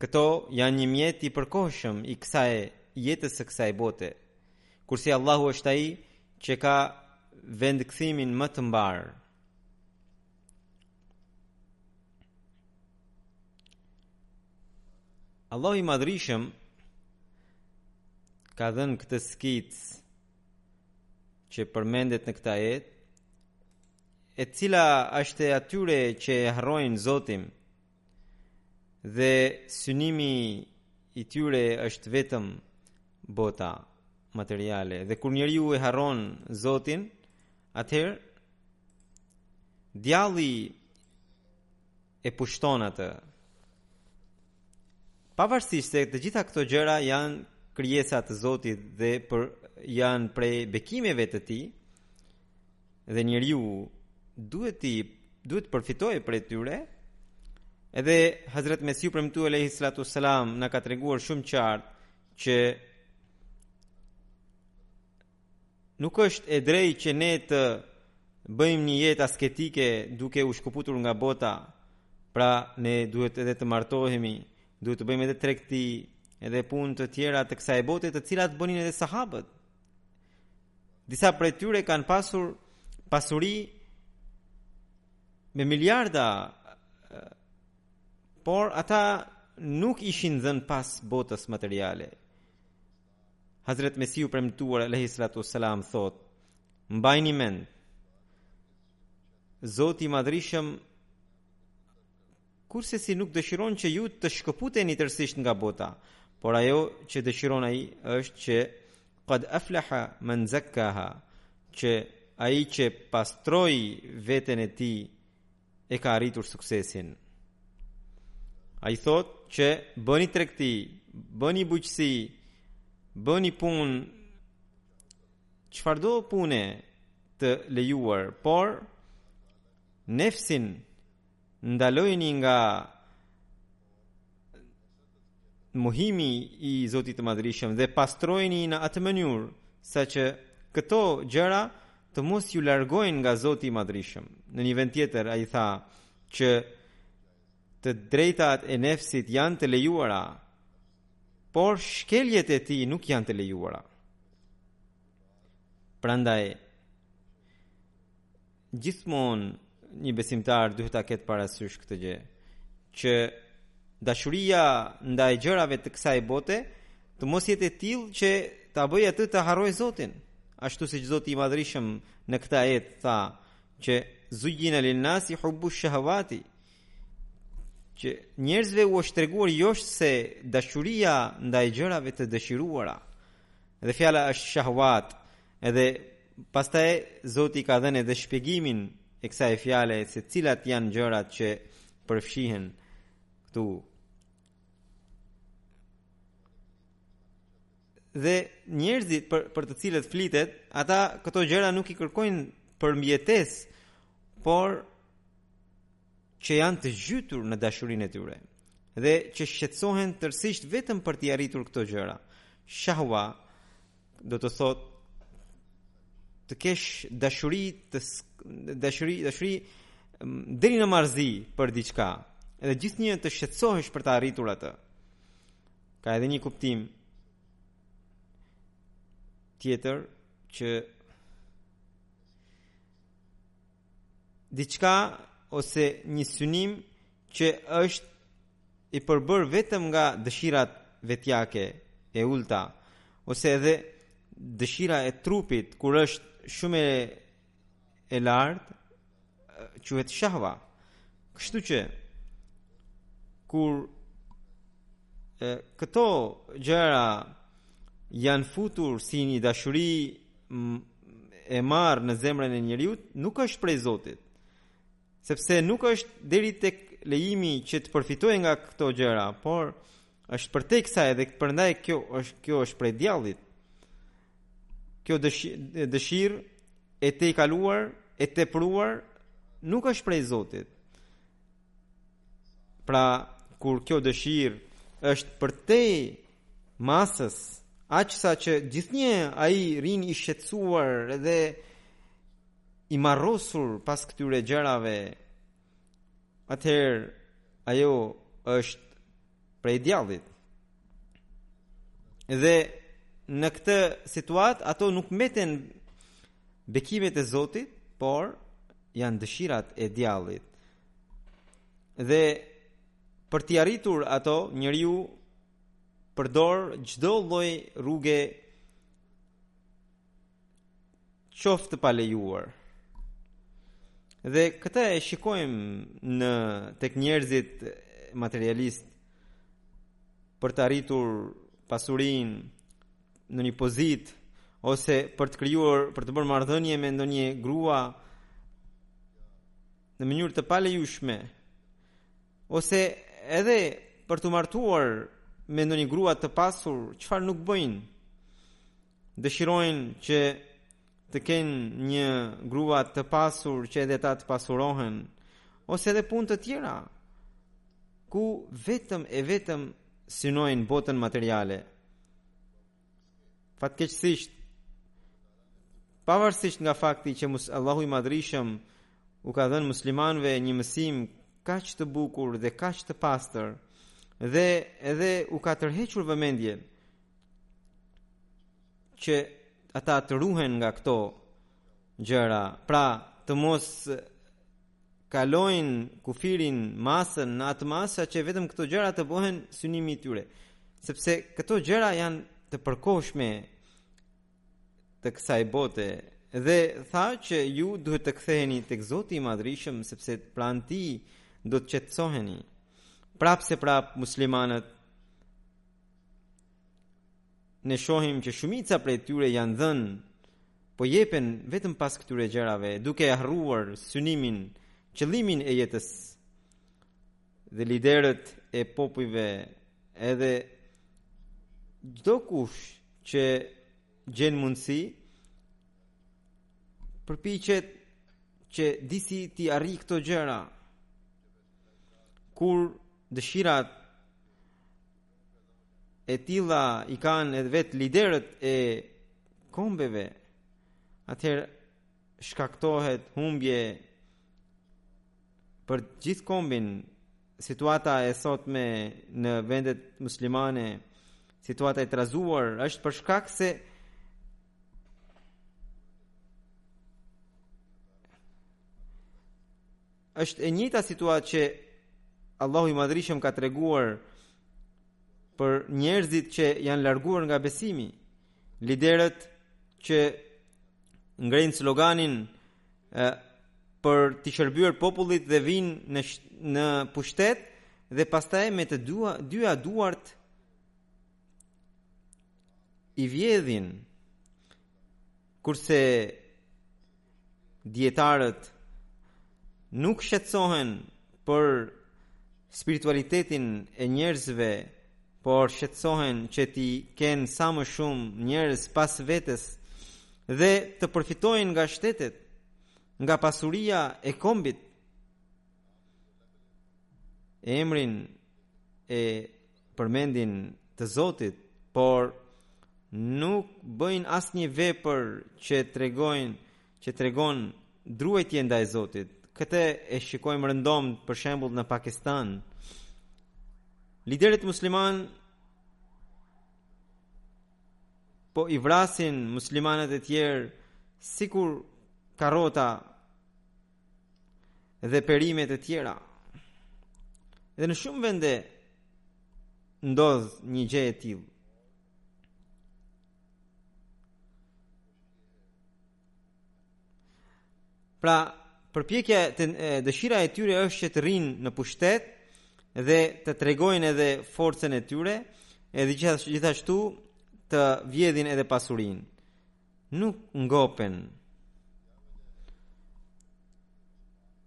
Këto janë një mjet i përkohshëm i kësaj jetës së kësaj bote. Kurse Allahu është ai që ka vendkthimin më të mbarë. Allahu i madhrishëm ka dhënë këtë skicë që përmendet në këtë ajet e cila është e atyre që e harrojnë Zotin dhe synimi i tyre është vetëm bota materiale dhe kur njeriu e harron Zotin atëherë djalli e pushton atë. Pavarësisht se të gjitha këto gjëra janë krijesa të Zotit dhe për janë prej bekimeve të Tij dhe njeriu duhet të duhet të përfitojë prej tyre. Edhe Hazrat Mesihu i Premtuar alayhi salatu wasalam na ka treguar shumë qartë që Nuk është e drejtë që ne të bëjmë një jetë asketike duke u shkëputur nga bota. Pra, ne duhet edhe të martohemi, duhet të bëjmë edhe tregti, edhe punë të tjera të kësaj bote, të cilat bënin edhe sahabët. Disa prej tyre kanë pasur pasuri me miliarda, por ata nuk ishin dhënë pas botës materiale. Hazret Mesihu i Premtuar alayhi salatu wassalam thotë: Mbajni mend. Zoti i Madhrishëm kurrsesi nuk dëshiron që ju të shkëputeni tërësisht nga bota, por ajo që dëshiron ai është që qad aflaha man zakkaha, që ai që pastroi veten e tij e ka arritur suksesin. Ai thotë që bëni tregti, bëni bujqësi, bëni punë, çfarëdo pune të lejuar, por nefsin ndalojeni nga mohimi i Zotit të Madhërishëm dhe pastrojeni në atë mënyrë saqë këto gjëra të mos ju largojnë nga Zoti i Madhërishëm. Në një vend tjetër ai tha që të drejtat e nefsit janë të lejuara, por shkeljet e tij nuk janë të lejuara. Prandaj Gjithmonë një besimtar duhet ta ketë parasysh këtë gjë, që dashuria ndaj gjërave të kësaj bote të mos jetë e tillë që ta bëjë atë të harrojë Zotin. Ashtu siç Zoti i Madhrishëm në këtë ajet tha që zujina lin nasi hubbu shahawati që njerëzve u është treguar joshëse dashuria ndaj gjërave të dëshiruara. Dhe fjala është shahwat, edhe Pastaj Zoti ka dhënë edhe shpjegimin e kësaj fjale se cilat janë gjërat që përfshihen këtu. Dhe njerëzit për për të cilët flitet, ata këto gjëra nuk i kërkojnë për mbijetesë, por që janë të zhytur në dashurinë e tyre dhe që shqetësohen tërësisht vetëm për t'i arritur këto gjëra. Shahwa do të thotë të kesh dashuri të dashuri dashuri deri në marrëzi për diçka dhe gjithnjë të shqetësohesh për ta arritur atë ka edhe një kuptim tjetër që diçka ose një synim që është i përbërë vetëm nga dëshirat vetjake e ulta ose edhe dëshira e trupit kur është shumë e e lartë quhet shahva kështu që kur e, këto gjëra janë futur si një dashuri e marrë në zemrën e njeriut nuk është prej Zotit. Sepse nuk është deri tek lejimi që të përfitojë nga këto gjëra, por është përtej kësaj dhe prandaj kjo është kjo është prej djallit. Kjo dëshirë e tejkaluar, e tepruar nuk është prej Zotit. Pra, kur kjo dëshirë është përtej masës, aq sa që gjithnjë ai rrin i shqetësuar dhe i marrosur pas këtyre gjërave, atëherë ajo është prej djallit. Dhe në këtë situatë ato nuk mbeten bekimet e Zotit, por janë dëshirat e djallit. Dhe për t'i arritur ato, njeriu përdor çdo lloj rruge qoftë të palejuar. Dhe këtë e shikojmë në tek njerëzit materialistë për të arritur pasurinë, ndonjë pozitë ose për të krijuar për të bërë marrëdhënie me ndonjë grua në mënyrë të palejueshme ose edhe për t'u martuar me ndonjë grua të pasur, çfarë nuk bëjnë? Dëshirojnë që të kenë një grua të pasur që edhe ata të pasurohen ose edhe punë të tjera ku vetëm e vetëm synojnë botën materiale. Fatkeqësisht pavarësisht nga fakti që mus Allahu i madhrishëm u ka dhënë muslimanëve një mësim kaq të bukur dhe kaq të pastër dhe edhe u ka tërhequr vëmendjen që ata të ruhen nga këto gjëra, pra të mos kalojnë kufirin masën në atë masë që vetëm këto gjëra të bëhen synimi i tyre, sepse këto gjëra janë të përkohshme të kësaj bote dhe tha që ju duhet të ktheheni tek Zoti i Madhrishëm sepse pranë tij do të qetësoheni. Prapëseprapë muslimanët ne shohim që shumica prej tyre janë dhënë po jepen vetëm pas këtyre gjërave duke e harruar synimin qëllimin e jetës dhe liderët e popujve edhe çdokush që gjen mundësi përpiqet që disi t'i arrijë këto gjëra kur dëshirat e tilla i kanë edhe vetë liderët e kombeve atëherë shkaktohet humbje për gjithë kombin situata e sotme në vendet muslimane situata e trazuar është për shkak se Është e njëjta situatë që Allahu i Madhrishëm ka treguar për njerëzit që janë larguar nga besimi, liderët që ngrejnë sloganin e, për t'i shërbyer popullit dhe vijnë në në pushtet dhe pastaj me të dua dyja duart i vjedhin kurse dietarët nuk shqetësohen për spiritualitetin e njerëzve por shqetësohen që t'i kenë sa më shumë njerëz pas vetes dhe të përfitojnë nga shtetet nga pasuria e kombit emrin e përmendin të Zotit, por nuk bëjnë asnjë vepër që tregojnë, që tregon druajtje ndaj Zotit. Këtë e shikojmë rëndom për shembull në Pakistan. Liderët muslimanë po i vrasin muslimanët e tjerë sikur karotat dhe perimet e tjera. Dhe në shumë vende ndodh një gjë e tillë. Pra, përpjekja e dëshira e tyre është që të rrinë në pushtet dhe të tregojnë edhe forcën e tyre, edhe gjithashtu të vjedhin edhe pasurinë. nuk ngopen.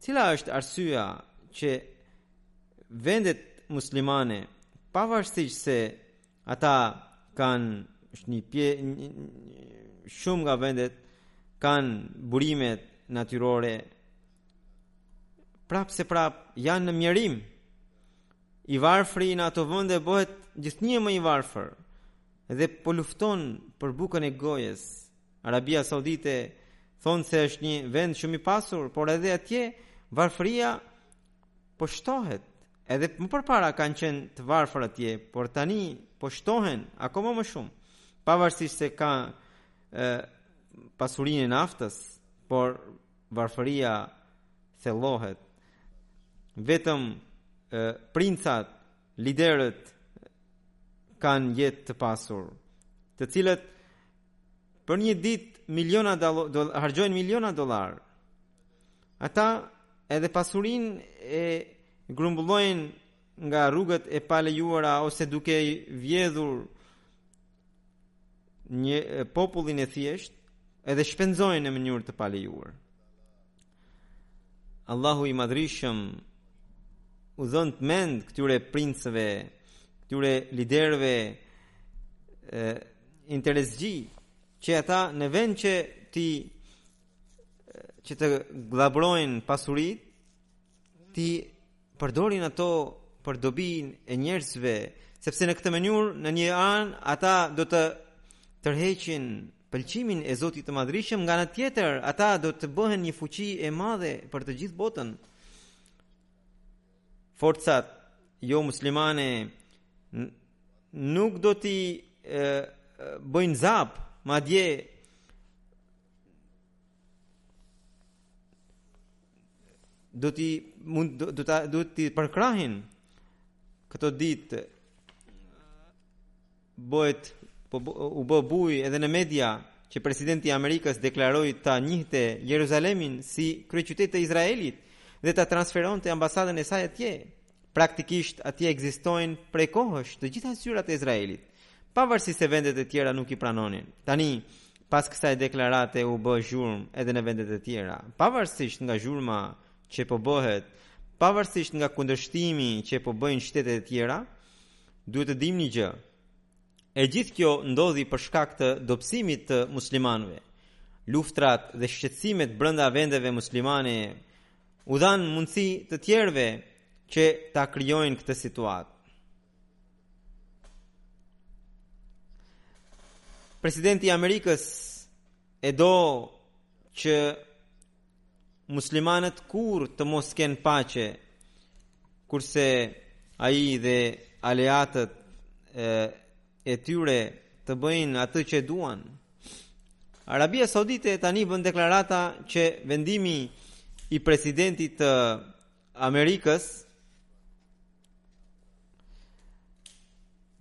Cila është arsyeja që vendet muslimane pavarësisht se ata kanë është një pje, shumë nga vendet kanë burime natyrore prapëseprapë janë në mjerim i varfri në ato vende bëhet gjithnjë më i varfër Dhe po lufton për bukën e gojës. Arabia Saudite thonë se është një vend shumë i pasur, por edhe atje varfëria po shtohet. Edhe më përpara kanë qenë të varfër atje, por tani po shtohen akoma më shumë. Pavarësisht se ka ë, pasurinë e naftës, por varfëria thellohet. Vetëm ë, princat Liderët kanë jetë të pasur, të cilët për një ditë miliona dollar harxojnë miliona dollar. Ata edhe pasurinë e grumbullojnë nga rrugët e palejuara ose duke e vjedhur një popullin e thjeshtë edhe shpenzojnë në mënyrë të palejuar. Allahu i madhërishëm u dhëntë mend këtyre princëve, këtyre liderëve ë, interesxhinj, që ata në vend që t'i që të gllabërojnë pasuritë, t'i përdorin ato për dobinë e njerëzve, sepse në këtë mënyrë në një anë ata do të tërheqin pëlqimin e Zotit të Madhërishëm, nga ana tjetër ata do të bëhen një fuqi e madhe për të gjithë botën. Forcat jo muslimane nuk do t'i bëjnë zap, madje do t'i mund do ta do t'i përkrahin këto ditë bëhet po u bë bujë edhe në media që presidenti i Amerikës deklaroi ta njihte Jeruzalemin si kryeqytet të Izraelit dhe ta transferonte ambasadën e saj atje. Praktikisht atje ekzistojnë prej kohësh të gjitha zyrat e Izraelit, pavarësisht se vendet e tjera nuk i pranonin. Tani Pas kësaj deklarate u bë zhurmë edhe në vendet e tjera. Pavarësisht nga zhurma që po bëhet, pavarësisht nga kundërshtimi që po bëjnë shtetet e tjera, duhet të dimë një gjë. E gjithë kjo ndodhi për shkak të dobësimit të muslimanëve. Luftrat dhe shqetësimet brenda vendeve muslimane u dhanë mundësi të tjerëve që ta krijojnë këtë situatë. Presidenti i Amerikës e do që muslimanët kurrë të mos kenë paqe, kurse ai dhe aleatët e, e tyre të bëjnë atë që duan. Arabia Saudite tani bën deklarata që vendimi i presidentit të Amerikës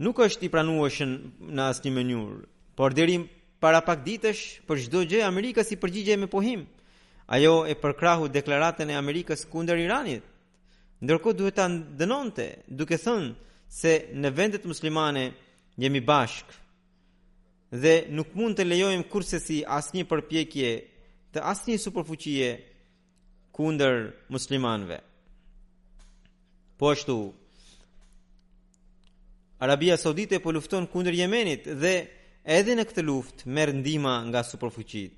nuk është i pranueshëm në asnjë mënyrë, por deri para pak ditësh për çdo gjë Amerikës i përgjigjej me pohim. Ajo e përkrahu deklaratën e Amerikës kundër Iranit. Ndërkohë duhet ta dënonte, duke thënë se ne vendet muslimane jemi bashkë dhe nuk mund të lejojmë kurrsesi asnjë përpjekje të asnjë superfuqie kundër muslimanëve. Po ashtu Arabia Saudite po lufton kundër Jemenit dhe edhe në këtë luftë merr ndihma nga superfuqitë.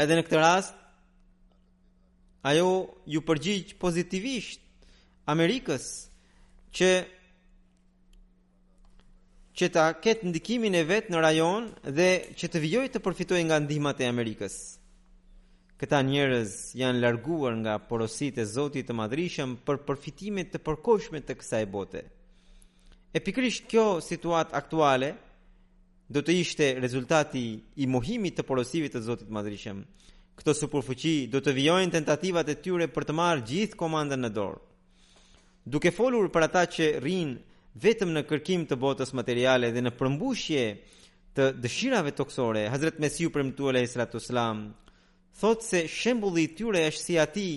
Edhe në këtë rast ajo iu përgjigj pozitivisht Amerikës që që ta ketë ndikimin e vet në rajon dhe që të vijojë të përfitojë nga ndihmat e Amerikës. Këta njerëz janë larguar nga porositë e Zotit të Madhrishëm për përfitime të përkohshme të kësaj bote. E pikërisht kjo situatë aktuale do të ishte rezultati i mohimit të porosive të Zotit të Madhrishëm. Këto superfuqi do të vijojnë tentativat e tyre për të marrë gjithë komandën në dorë. Duke folur për ata që rrinë vetëm në kërkim të botës materiale dhe në përmbushje të dëshirave tokësore, Hazret Mesihu i Premtuar alejhi salatu uesselam thotë se shembulli i tyre është si atij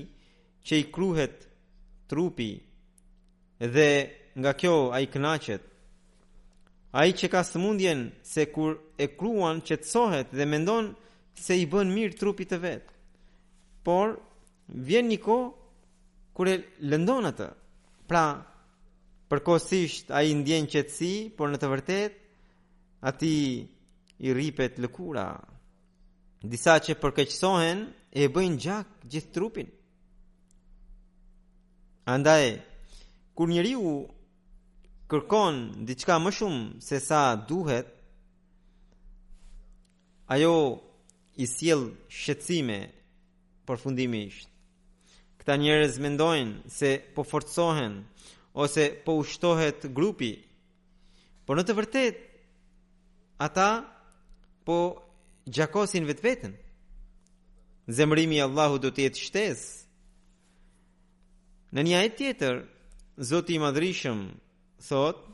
që i kruhet trupi dhe nga kjo ai kënaqet. Ai që ka sëmundjen se kur e kruan qetësohet dhe mendon se i bën mirë trupit të vet. Por, Vjen një kohë kur e lëndon atë. Pra, përkohësisht ai ndien qetësi, por në të vërtetë atij i rripet lëkura. Disa që përkeqësohen e bëjnë gjak gjithë trupin. Andaj, kur njeriu kërkon diçka më shumë sesa duhet, ajo i sjell shqetësime Përfundimisht, këta njerëz mendojnë se po forcohen ose po u shtohet grupi. Por në të vërtetë ata po gjakosin vetveten. Zemërimi i Allahut do të jetë shtesë. Në një ajet tjetër, Zoti i Madhrishëm thotë,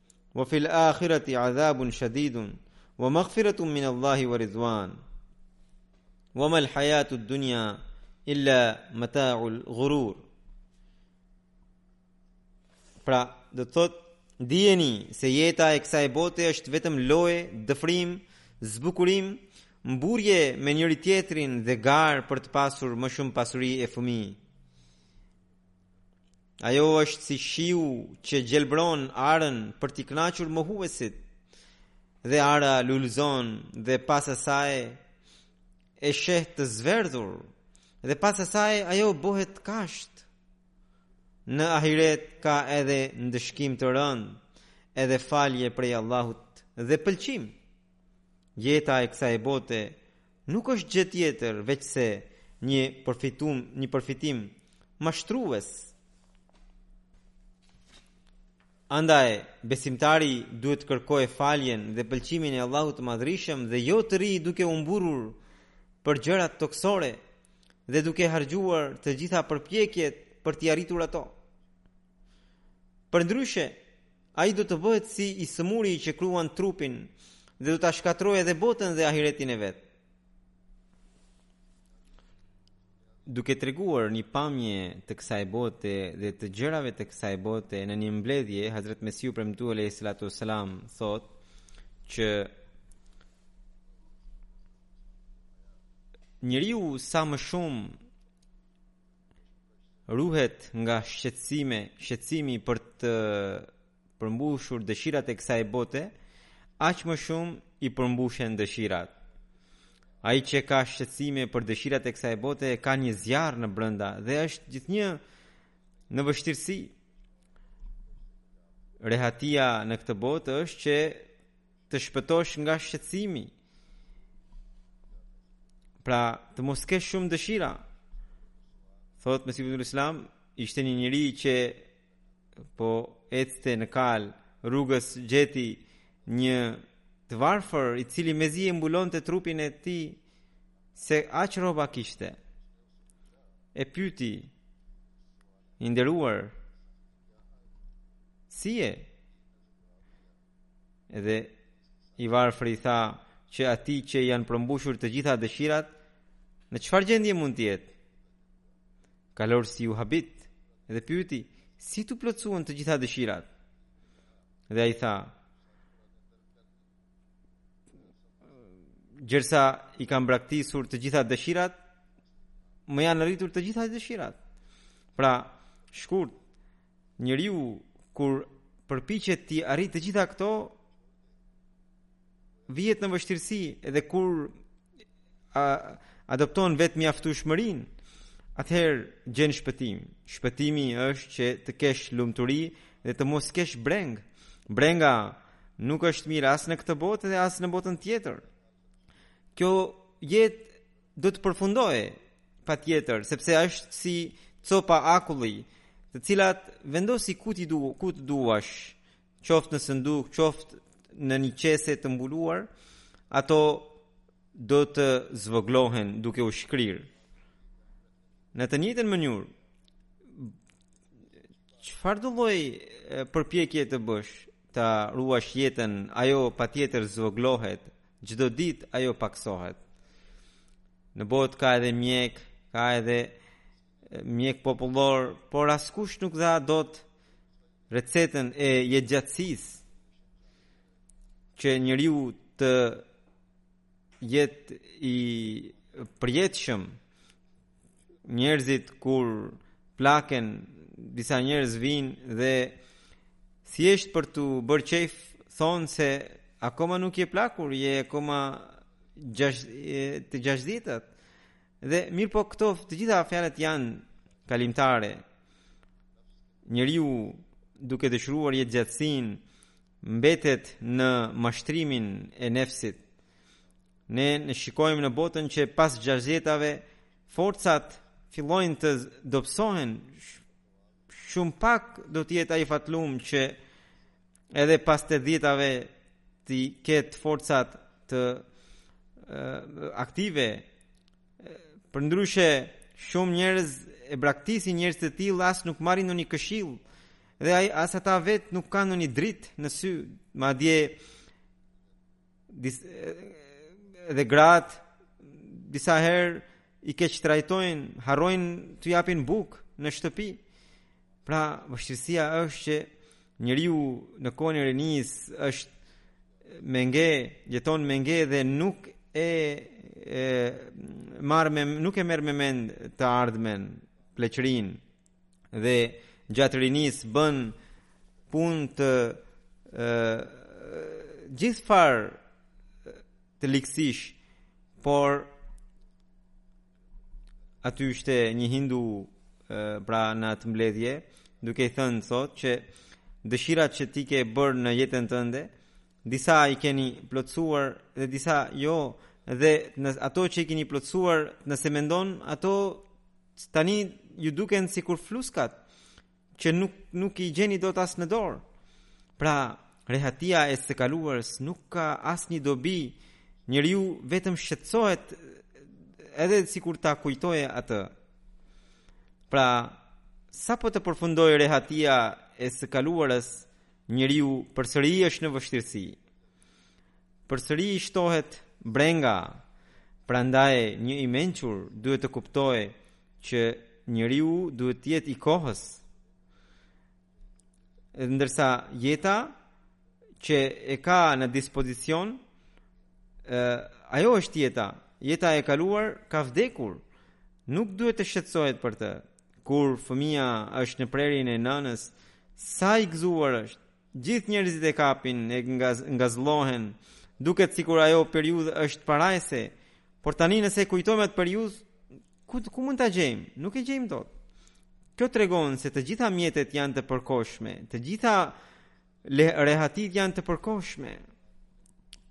Wa fil akhirati azabun shadidun wa maghfiratun min Allahi wa ridwan. Wa mal hayatu ad-dunya illa mata'ul ghurur. Pra, do të thotë dijeni se jeta e kësaj bote është vetëm lojë, dëfrim, zbukurim, mburrje me njëri-tjetrin dhe garë për të pasur më shumë pasuri e fëmijë. Ajo është si shiu që gjelbron arën për t'i kënaqur mohuesit dhe ara lulëzon dhe pas asaj e sheh të zverdhur dhe pas asaj ajo bëhet kashtë. Në ahiret ka edhe ndëshkim të rëndë, edhe falje prej Allahut dhe pëlqim. Jeta e kësaj bote Nuk është gjë tjetër veçse një përfitim, një përfitim mashtrues. Andaj, besimtari duhet të kërkojë faljen dhe pëlqimin e Allahut të Madhrishëm dhe jo të rrijë duke u mburrur për gjërat tokësore dhe duke harxhuar të gjitha përpjekjet për t'i arritur ato. Përndryshe, ai do të bëhet si i sëmuri që kruan trupin dhe do ta shkatërrojë edhe botën dhe ahiretin e vet. Duke treguar një pamje të kësaj bote dhe të gjërave të kësaj bote në një mbledhje, Hazret Mesihu i premtuar alejhi salatu ue selam thotë që njeriu sa më shumë ruhet nga shqetësime, shqetësimi për të përmbushur dëshirat e kësaj bote, aq më shumë i përmbushen dëshirat. Ai që ka shqetësime për dëshirat e kësaj bote ka një zjarr brenda dhe është gjithnjë në vështirësi. Rehatia në këtë botë është që të shpëtosh nga shqetësimi, Pra, të mos kesh shumë dëshira. Thotë Mesihu alejhi selam, ishte një njeri që po ecte në kalë, rrugës gjeti një të varfër i cili mezi e mbulonte trupin e tij se aq rroba kishte. E pyeti: i nderuar, si je Edhe i varfëri tha që atij që i janë përmbushur të gjitha dëshirat, në çfarë gjendje mund të jetë? Kalorësi u habit dhe pyeti, si t'u plotësuan të gjitha dëshirat? Dhe ai tha, gjersa i kam braktisur të gjitha dëshirat, më janë arritur të gjitha dëshirat. Pra, shkurt, Njeriu kur përpiqet t'i arrijë të gjitha këto vihet në vështirësi dhe kur a, adopton vetëmjaftueshmërinë, atëherë gjen shpëtim. Shpëtimi është që të kesh lumturi dhe të mos kesh brengë. Brenga nuk është mirë as në këtë botë dhe as në botën tjetër. Kjo jetë Do të përfundojë patjetër, sepse është si copa akulli, të cilat vendosi ku du, ku të duash, qoftë në sënduk, qoftë në një qese të mbuluar, ato do të zvogëlohen duke u shkrirë. Në të njëjtën mënyrë, çfarëdo lloj përpjekje të bësh, ta ruash jetën, ajo patjetër zvogëlohet, çdo ditë ajo pakësohet. Në botë ka edhe mjekë, ka edhe mjekë popullorë, por askush nuk dha dot recetën e jetëgjatësisë, që njeriu të jetë i përjetshëm njerëzit kur plaken disa njerëz vijnë dhe thjesht për t'u bërë qejf thonë se akoma nuk je plakur, je akoma gjash, te gjashtëdhjetat. Dhe mirëpo këto të gjitha fjalët janë kalimtare. Njeriu duke dëshiruar jetëgjatësinë mbetet në mashtrimin e nefsit. Ne në shikojmë në botën që pas gjashtëdhjetave, forcat fillojnë të dobësohen, shumë pak do të jetë ai fatlum që edhe pas tetëdhjetave t'i ketë forcat të aktive, përndryshe shumë njerëz e braktisin, njerëz të tillë as nuk marrin ndonjë këshillë Dhe as ata vetë nuk kanë ndonjë dritë në sy, madje dis, edhe gratë disa herë i keqtrajtojnë, harrojnë t'u japin bukë në shtëpi. Pra, vështirësia është që njeriu në kohën e rinisë është me nge, jeton me nge dhe nuk e e marr me nuk e merr me mend të ardhmen, pleqërinë dhe gjatë rinisë bën punë të gjithfarë ligësish, por aty ishte një hindu pra në atë mbledhje, duke i thënë thotë që dëshirat që ti ke bërë në jetën tënde, disa i keni plotësuar dhe disa jo, dhe ato që i keni plotësuar, nëse mendon, ato Tani ju duken sikur fluskat që nuk nuk i gjeni dot as në dorë. Pra, rehatia e së kaluarës nuk ka asnjë dobi. Njeriu vetëm shqetësohet edhe sikur ta kujtojë atë. Pra, sapo të përfundojë rehatia e së kaluarës, njeriu përsëri është në vështirësi. përsëri i shtohet brenga. Prandaj një i mençur duhet të kuptojë që njeriu duhet të jetë i kohës. Ndërsa jeta që e ka në dispozicion, ë ajo është jeta. Jeta e kaluar ka vdekur. Nuk duhet të shqetësohet për të. Kur fëmija është në prehrin e nënës, sa i gëzuar është. Gjithë njerëzit e kapin e ngazëllohen. Duket sikur ajo periudhë është parajse. Por tani nëse kujtojmë atë periudhë, ku ku mund ta gjejmë? Nuk e gjejmë dot. Kjo tregon se të gjitha mjetet janë të përkohshme, të gjitha rehatitë janë të përkohshme.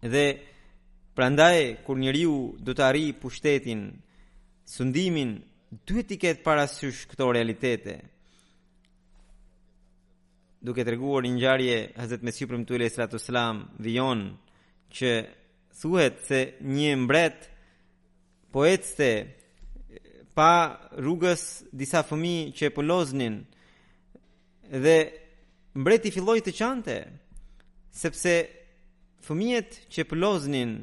Dhe prandaj kur njeriu do të arrijë pushtetin, sundimin, duhet t'i ketë parasysh këto realitete. duke treguar një ngjarje Hazret Mesihu i Premtuar alejhi salatu ue selam vijon që thuhet se një mbret po ecte pa rrugës disa fëmijë që po loznin dhe mbreti filloi të qante sepse fëmijët që po loznin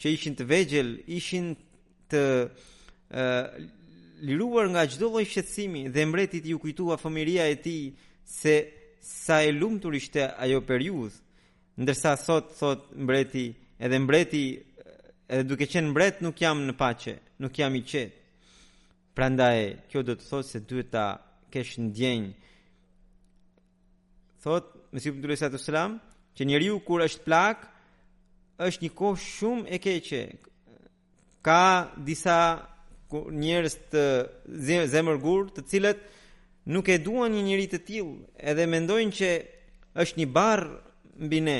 që ishin të vegjël ishin të ë liruar nga çdo lloj shqetësimi dhe mbretit iu kujtua fëmijëria e tij se sa e lumtur ishte ajo periudhë. Ndërsa sot thotë mbreti, edhe mbreti edhe duke qenë mbret nuk jam në paqe, nuk jam i qetë. Prandaj kjo do të thotë se duhet ta kesh ndjenjë. Thotë Mesihu alejhi selam, që njeriu kur është plak është një kohë shumë e keqe, Ka disa njerëz të zemërgur, të cilët nuk e duan një njeri të tillë, edhe mendojnë që është një barrë mbi ne.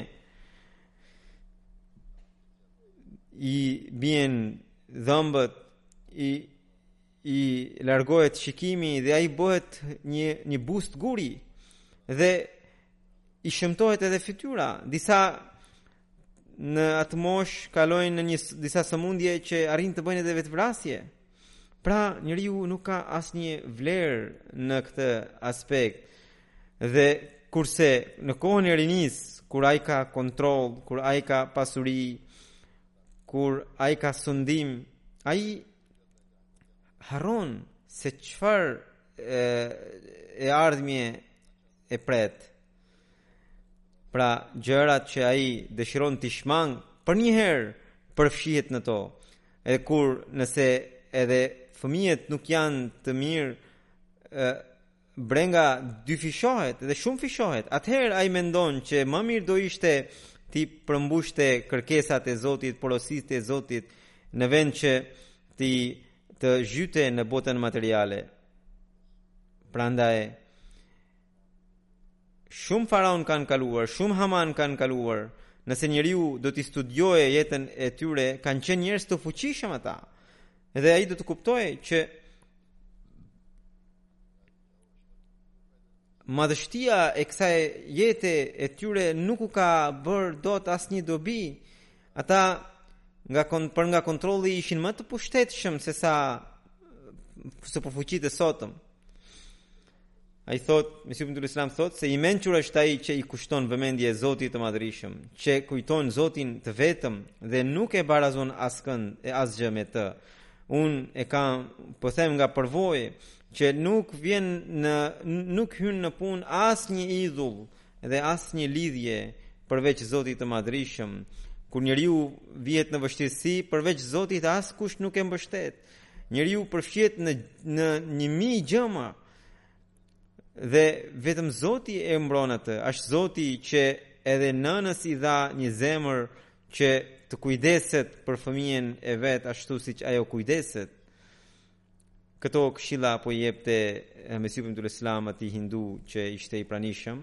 I bien dhëmbët i i largohet shikimi dhe ai bëhet një një bust guri dhe i shëmtohet edhe fytyra. Disa në atë moshë kalojnë në një disa sëmundje që arrijnë të bëjnë edhe vetëvrasje. Pra, njeriu nuk ka asnjë vlerë në këtë aspekt. Dhe kurse në kohën e rinisë, kur ai ka kontroll, kur ai ka pasuri, kur ai ka sundim, ai Harron se çfarë e, e ardhme e pret Pra gjërat që ai dëshiron t'i shmangë Për njëherë përfshihet në to E kur nëse edhe fëmijët nuk janë të mirë brenga dyfishohet dhe shumëfishohet, atëherë ai mendon që më mirë do ishte t'i përmbushte kërkesat e Zotit, porositë e Zotit në vend që ti të zhytesh në botën materiale. Prandaj shumë faraonë kanë kaluar, shumë hamanë kanë kaluar. Nëse njeriu do të studiojë jetën e tyre, kanë qenë njerëz të fuqishëm ata. Dhe ai do të kuptojë që Madhështia e kësaj jete e tyre nuk u ka bërë dot asnjë dobi, ata nga kon, për nga kontrolli ishin më të pushtetshëm se sa superfuqitë e sotme. Ai thotë, Mesihu i Premtuar alejhi selam thotë, se i mençur është ai që i kushton vëmendje Zotit të madhërishëm, që kujton Zotin të vetëm dhe nuk e barazon askën e asgjë me të, Unë e kam po them nga përvoja që nuk vjen në nuk hyn në punë asnjë idhull dhe asnjë lidhje përveç Zotit të Madhërishëm. Kur njeriu vihet në vështirësi, përveç Zotit askush nuk e mbështet. Njeriu përfshihet në në 1000 gjëma dhe vetëm Zoti e mbron atë. Është Zoti që edhe nënës i dha një zemër që të kujdeset për fëmijën e vet ashtu siç ajo kujdeset. Këto këshilla po i jepte eh, Mesihu i Premtuar alejhi selam atij hindu që ishte i pranishëm.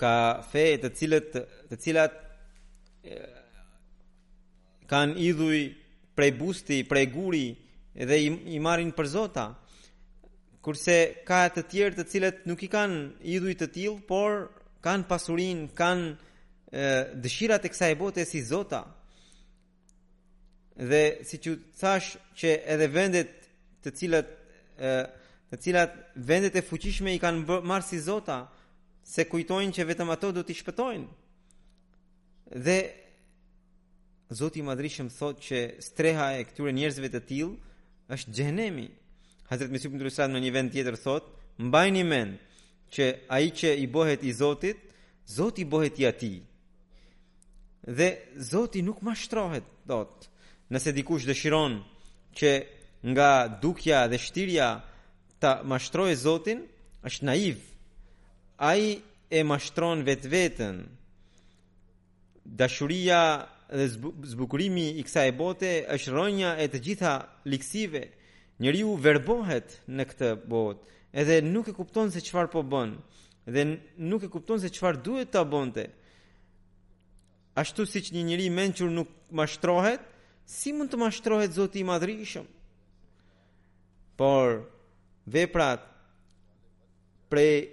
Ka fe të cilët të cilat eh, Kanë idhuj prej busti, prej guri dhe i, i marrin për zota. Kurse ka të tjerë të cilët nuk i kanë idhuj të tillë, por kanë pasurinë, kanë dëshirat e kësaj bote si zota. Dhe siç thashë që edhe vendet të cilat, të cilat vendet e fuqishme i kanë marrë si zota, se kujtojnë që vetëm ato do t'i shpëtojnë. Dhe Zoti i Madhërishëm thotë që streha e këtyre njerëzve të tillë është xhehenemi. Hazret Mesihu i Premtuar alejhi selam në një vend tjetër thotë, mbajni mend që ai që i bëhet i Zotit, Zoti bëhet i atij. Dhe Zoti nuk mashtrohet dot. Nëse dikush dëshiron që nga dukja dhe shtirja ta mashtrojë Zotin është naiv. Ai e mashtron vetveten. Dashuria dhe zbukurimi i kësaj bote është rrënja e të gjitha ligësive. Njeriu verbohet në këtë botë, edhe nuk e kupton se çfarë po bën dhe nuk e kupton se çfarë duhet ta bënte. Ashtu siç një njeri i mençur nuk mashtrohet, si mund të mashtrohet Zoti i Madhërishëm? Por veprat prej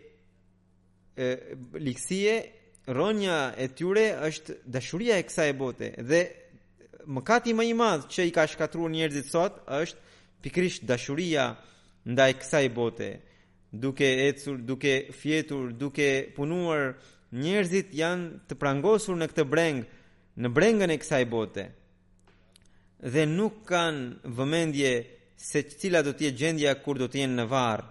e, ligësie, rrënja e tyre është dashuria e kësaj bote dhe mëkati më i madh që i ka shkatërruar njerëzit sot është pikërisht dashuria ndaj kësaj bote. Duke ecur, duke fjetur, duke punuar, njerëzit janë të prangosur në këtë brengë, në brengën e kësaj bote. dhe nuk kanë vëmendje se cila do të jetë gjendja kur do të jenë në varr.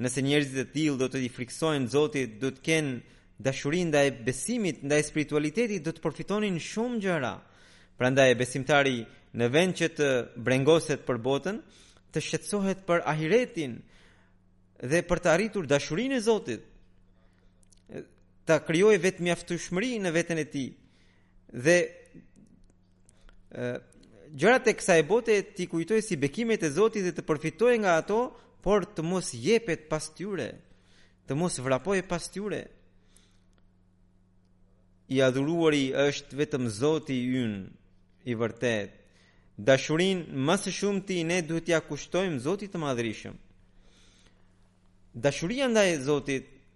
Nëse njerëzit e tillë do të i frikësojnë Zotit, do të kenë dashuri ndaj besimit, ndaj spiritualitetit, do të përfitonin shumë gjëra. Prandaj besimtari në vend që të brengoset për botën, të shqetësohet për ahiretin dhe për të arritur dashurinë e Zotit. Ta krijojë vetëmjaftueshmëri në veten e tij Dhe gjërat e kësaj bote t'i kujtojë si bekimet e Zotit dhe të përfitojë nga ato, por të mos jepet pas tyre, të mos vrapojë pas tyre. I adhuruari është vetëm Zoti ynë i vërtetë. Dashurinë më së shumti ne duhet t'ia kushtojmë Zotit të Madhërishëm. Dashuria ndaj Zotit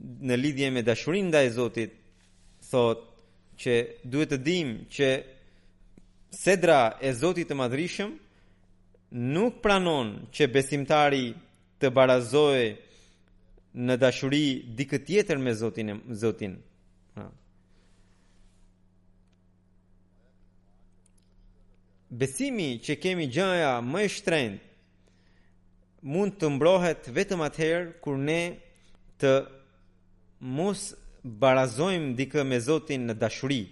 në lidhje me dashurinë ndaj Zotit thotë që duhet të dimë që sedra e Zotit të Madhërishëm nuk pranon që besimtari të barazojë në dashuri dikë tjetër me Zotin. Besimi që kemi gjaja më e shtrenjtë mund të mbrohet vetëm atëherë kur ne të mos barazojmë dikë me Zotin në dashuri.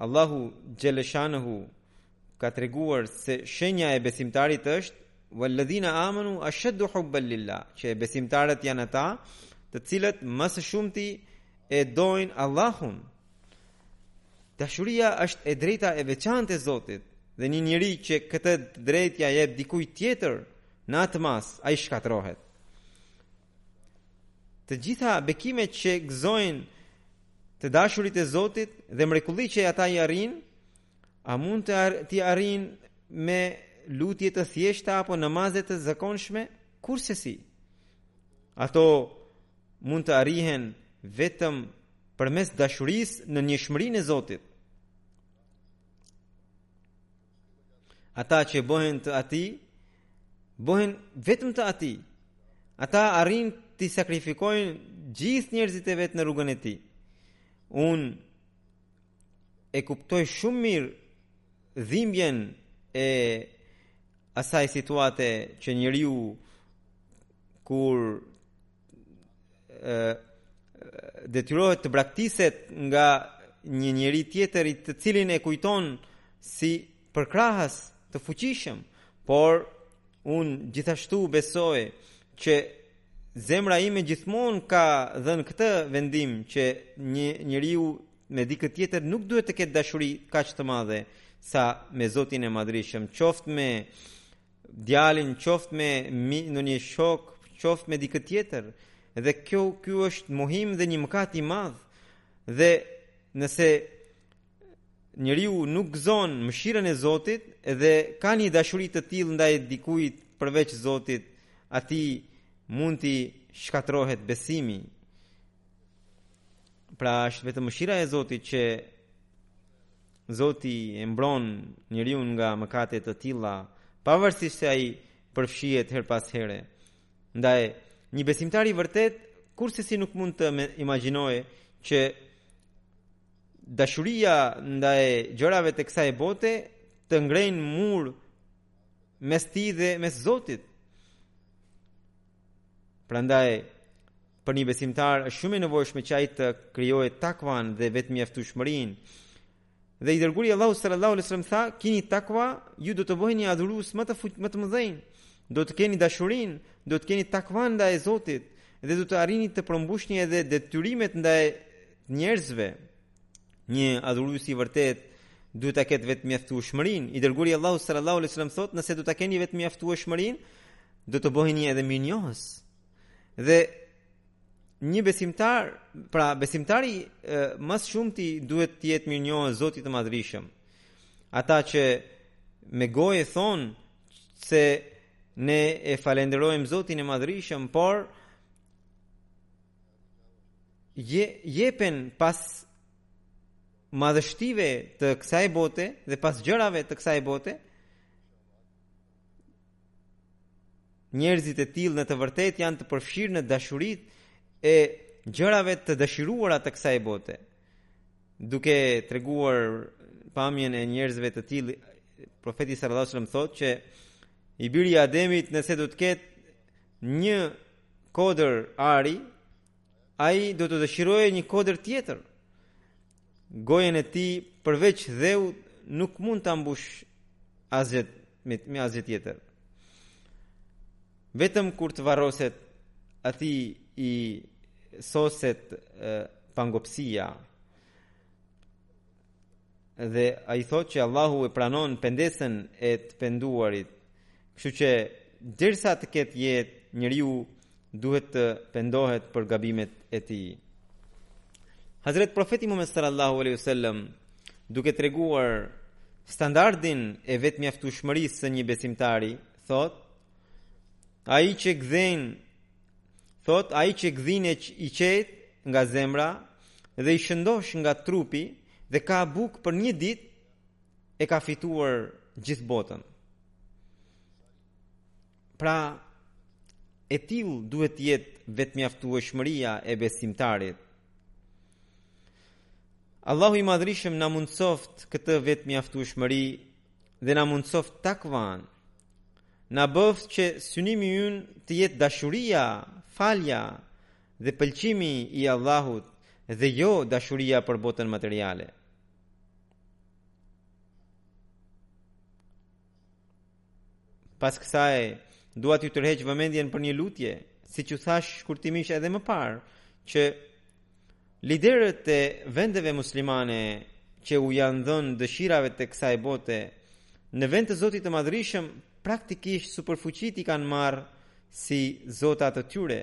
Allahu xhel-le shanuhu ka treguar se shenja e besimtarit është Vel-ledhine amanu eshed-du hubben lil-lah që e besimtarët janë ata të cilët më së shumti e dojnë Allahun. Dashuria është e drejta e veçantë e Zotit dhe një njeri që këtë të drejtë ia jep dikujt tjetër në atë masë, ai shkatërrohet. Të gjitha bekimet që gëzojnë të dashurit e Zotit dhe mrekullitë që ata i arrijnë A mund të ar t'i arrijnë me lutje të thjeshta apo namaze të zakonshme? Kurrsesi. Ato mund të arrihen vetëm përmes dashurisë në njëshmërinë e Zotit. Ata që bëhen të atij, bëhen vetëm të atij. Ata arrijnë t'i sakrifikojnë gjithë njerëzit e vet në rrugën e tij. Unë e kuptoj shumë mirë dhimbjen e asaj situate që njeriu kur detyrohet të braktiset nga një njeri tjetër të cilin e kujton si përkrahës të fuqishëm, por unë gjithashtu besoj që zemra ime gjithmonë ka dhënë këtë vendim që një njeriu me dikë tjetër nuk duhet të ketë dashuri kaq të madhe sa me Zotin e Madhrishëm, qoftë me djalin, qoftë me ndonjë shok, qoftë me dikë tjetër. Dhe kjo ky është mohim dhe një mëkat i madh. Dhe nëse njeriu nuk gëzon mëshirën e Zotit dhe ka një dashuri të tillë ndaj dikujt përveç Zotit, atij mund t'i shkatërrohet besimi. Pra është vetëm mëshira e Zotit që Zoti e mbron njeriu nga mëkate të tilla, pavarësisht se ai përfshihet herë pas here. Ndaj, një besimtar i vërtetë kurrsesi nuk mund të imagjinojë që Dashuria ndaj gjërave të kësaj bote të ngrejnë mur mes tij dhe mes Zotit. Prandaj për një besimtar është shumë e nevojshme që ai të krijojë takvan dhe vetëmjaftueshmërinë. Dhe i dërguari i Allahut sallallahu alaihi wasallam tha, "Kini takva, ju do të bëheni adhuruesit më të më të mëdhenj, do të keni dashurinë, do të keni takvan ndaj Zotit dhe do të arrini të përmbushni edhe detyrimet ndaj njerëzve. Një adhurues i vërtetë duhet ta ketë vetëmjaftueshmërinë. I dërguari i Allahut sallallahu alaihi wasallam thotë, nëse do ta keni vetëmjaftueshmërinë, do të bëheni edhe mirënjohës. Dhe një besimtar, pra besimtari më së shumti duhet të jetë mirënjohës Zotit të Madhrishëm. Ata që me gojë thonë se ne e falenderojmë Zotin e Madhrishëm, por je, jepen pas madhështive të kësaj bote dhe pas gjërave të kësaj bote njerëzit e tillë në të vërtetë janë të përfshirë në dashurinë e gjërave të dëshiruara të kësaj bote duke treguar pamjen e njerëzve të tillë profeti sallallahu alajhi wasallam thotë që i biri i Ademit nëse do të ketë një kodër ari, ai do të dëshirojë një kodër tjetër. Gojën e tij përveç dheut nuk mund ta mbushë asgjë me me asgjë tjetër. Vetëm kur të varroset atij i soset pangopësia. Dhe ai thotë që Allahu e pranon pendesën e të penduarit. Kështu që derisa të ketë jetë, njeriu duhet të pendohet për gabimet e tij. Hazret Profeti Muhammed sallallahu alaihi wasallam duke treguar standardin e vetëmjaftueshmërisë së një besimtari, thotë: Ai që gdhen, thotë ai që gdhinë i qetë nga zemra dhe i shëndoshë nga trupi, dhe ka bukë për një ditë e ka fituar gjithë botën pra e tillë duhet të jetë vetëmjaftueshmëria e besimtarit Allahu i madhërishëm na mundësoftë këtë vetëmjaftueshmëri dhe na mundësoftë takvanë na bëftë që synimi ynë të jetë dashuria, falja dhe pëlqimi i Allahut dhe jo dashuria për botën materiale. Pas kësaj, dua t'ju tërheq vëmendjen për një lutje, siç u thashë shkurtimisht edhe më parë, që liderët e vendeve muslimane që u janë dhënë dëshirave të kësaj bote në vend të Zotit të Madhërishëm praktikisht superfuqitë i kanë marrë si zota të tyre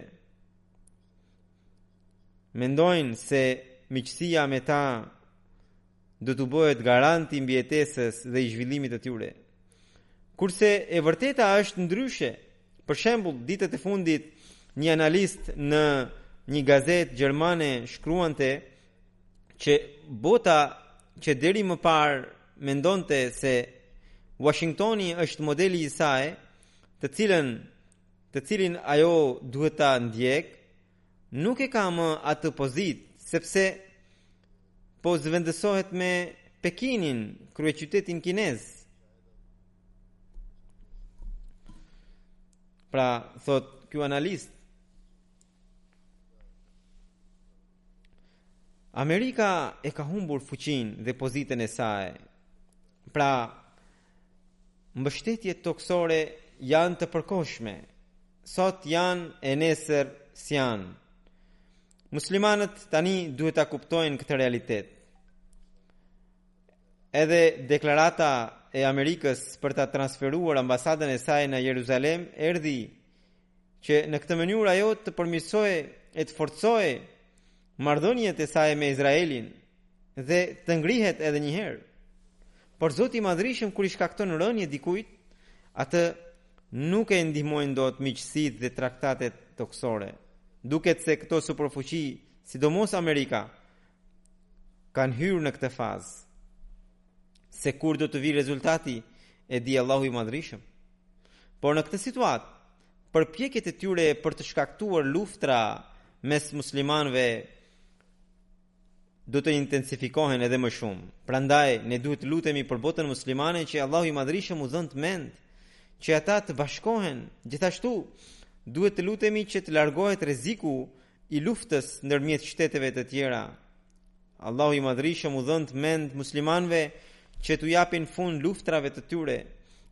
mendojnë se miqësia me ta do t'u bëhet garant i mbijetesës dhe i zhvillimit të tyre. Kurse e vërteta është ndryshe. Për shembull, ditët e fundit një analist në një gazetë gjermane shkruante që bota që deri më parë mendonte se Washingtoni është modeli i saj, të cilën të cilin ajo duhet ta ndjekë, nuk e ka më atë pozitë, sepse po zëvendësohet me Pekinin, kryeqytetin kinez. Pra, thotë ky analist, Amerika e ka humbur fuqinë dhe pozitën e saj. Pra, Mbështetjet tokësore janë të përkohshme. Sot janë e nesër s'janë. Muslimanët tani duhet ta kuptojnë këtë realitet. Edhe deklarata e Amerikës për ta transferuar ambasadën e saj në Jeruzalem erdhi që në këtë mënyrë ajo të përmirësojë e të forcojë marrëdhëniet e saj me Izraelin dhe të ngrihet edhe një herë. Por Zoti i Madhrishëm kur i shkakton rënie dikujt, atë nuk e ndihmojnë dot miqësitë dhe traktatet tokësore. Duket se këto superfuqi, sidomos Amerika, kanë hyrë në këtë fazë. Se kur do të vijë rezultati, e di Allahu i Madhrishëm. Por në këtë situatë, përpjekjet e tyre për të shkaktuar luftëra mes muslimanëve do të intensifikohen edhe më shumë. Prandaj ne duhet të lutemi për botën muslimane që Allahu i Madhrishëm u dhëntë mend që ata të bashkohen. Gjithashtu duhet të lutemi që të largohet rreziku i luftës ndërmjet shteteve të tjera. Allahu i Madhrishëm u dhëntë mend muslimanëve që t'u japin fund luftrave të tyre,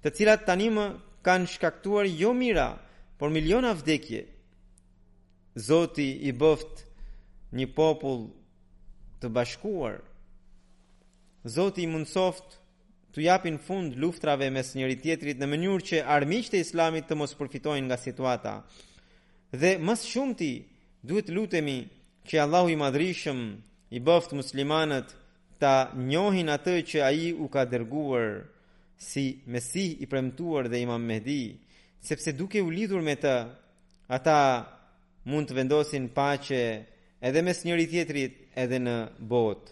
të cilat tanimë kanë shkaktuar jo mijëra, por miliona vdekje. Zoti i bëftë një popull të bashkuar. Zoti i mundësoftë t'u japin fund luftërave mes njëri-tjetrit në mënyrë që armiqtë e Islamit të mos përfitojnë nga situata. Dhe më së shumti duhet të lutemi që Allahu i Madhrishëm i bëftë muslimanët ta njohin atë që ai u ka dërguar si Mesih i premtuar dhe Imam Mehdi, sepse duke u lidhur me të, ata mund të vendosin paqe edhe mes njëri-tjetrit edhe në botë.